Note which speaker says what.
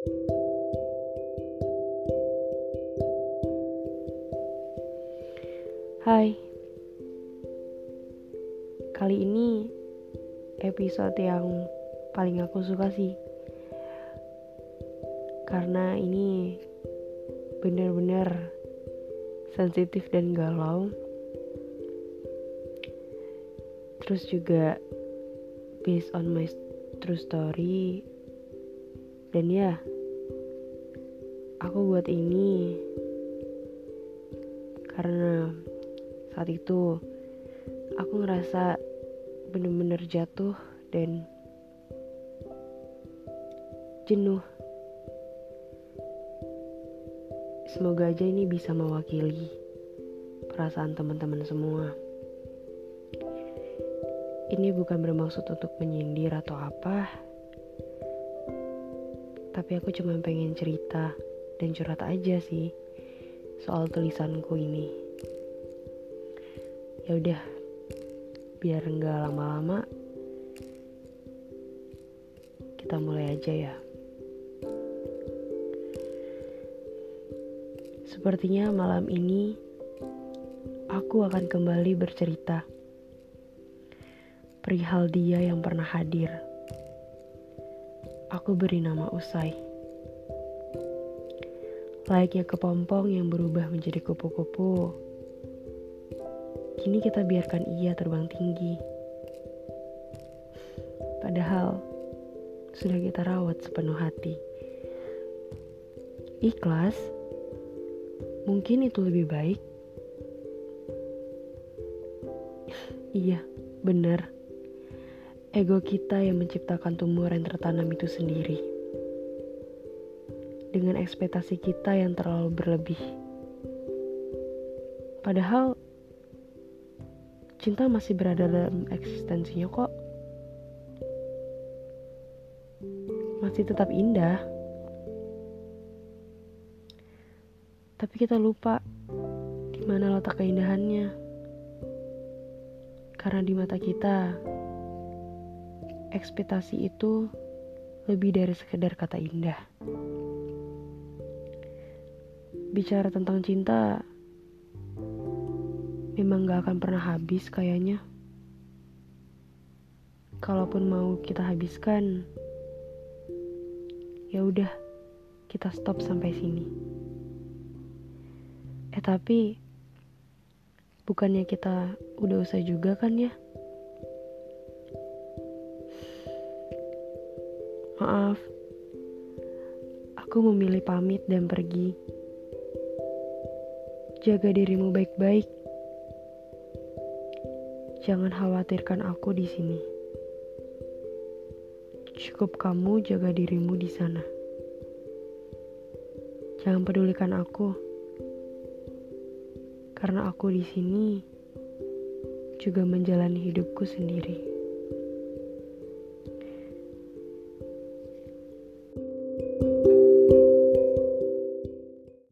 Speaker 1: Hai, kali ini episode yang paling aku suka sih, karena ini bener-bener sensitif dan galau. Terus juga based on my true story dan ya aku buat ini karena saat itu aku ngerasa bener-bener jatuh dan jenuh. Semoga aja ini bisa mewakili perasaan teman-teman semua. Ini bukan bermaksud untuk menyindir atau apa, tapi aku cuma pengen cerita dan curhat aja sih soal tulisanku ini. Ya udah, biar nggak lama-lama, kita mulai aja ya. Sepertinya malam ini aku akan kembali bercerita perihal dia yang pernah hadir. Aku beri nama Usai. Layaknya kepompong yang berubah menjadi kupu-kupu, kini kita biarkan ia terbang tinggi. Padahal sudah kita rawat sepenuh hati. Ikhlas, mungkin itu lebih baik. iya, benar ego kita yang menciptakan tumbuhan tertanam itu sendiri. Dengan ekspektasi kita yang terlalu berlebih. Padahal cinta masih berada dalam eksistensinya kok. Masih tetap indah. Tapi kita lupa di mana letak keindahannya. Karena di mata kita, ekspektasi itu lebih dari sekedar kata indah. Bicara tentang cinta, memang gak akan pernah habis kayaknya. Kalaupun mau kita habiskan, ya udah kita stop sampai sini. Eh tapi, bukannya kita udah usah juga kan ya? Maaf, aku memilih pamit dan pergi. Jaga dirimu baik-baik. Jangan khawatirkan aku di sini. Cukup kamu jaga dirimu di sana. Jangan pedulikan aku. Karena aku di sini juga menjalani hidupku sendiri.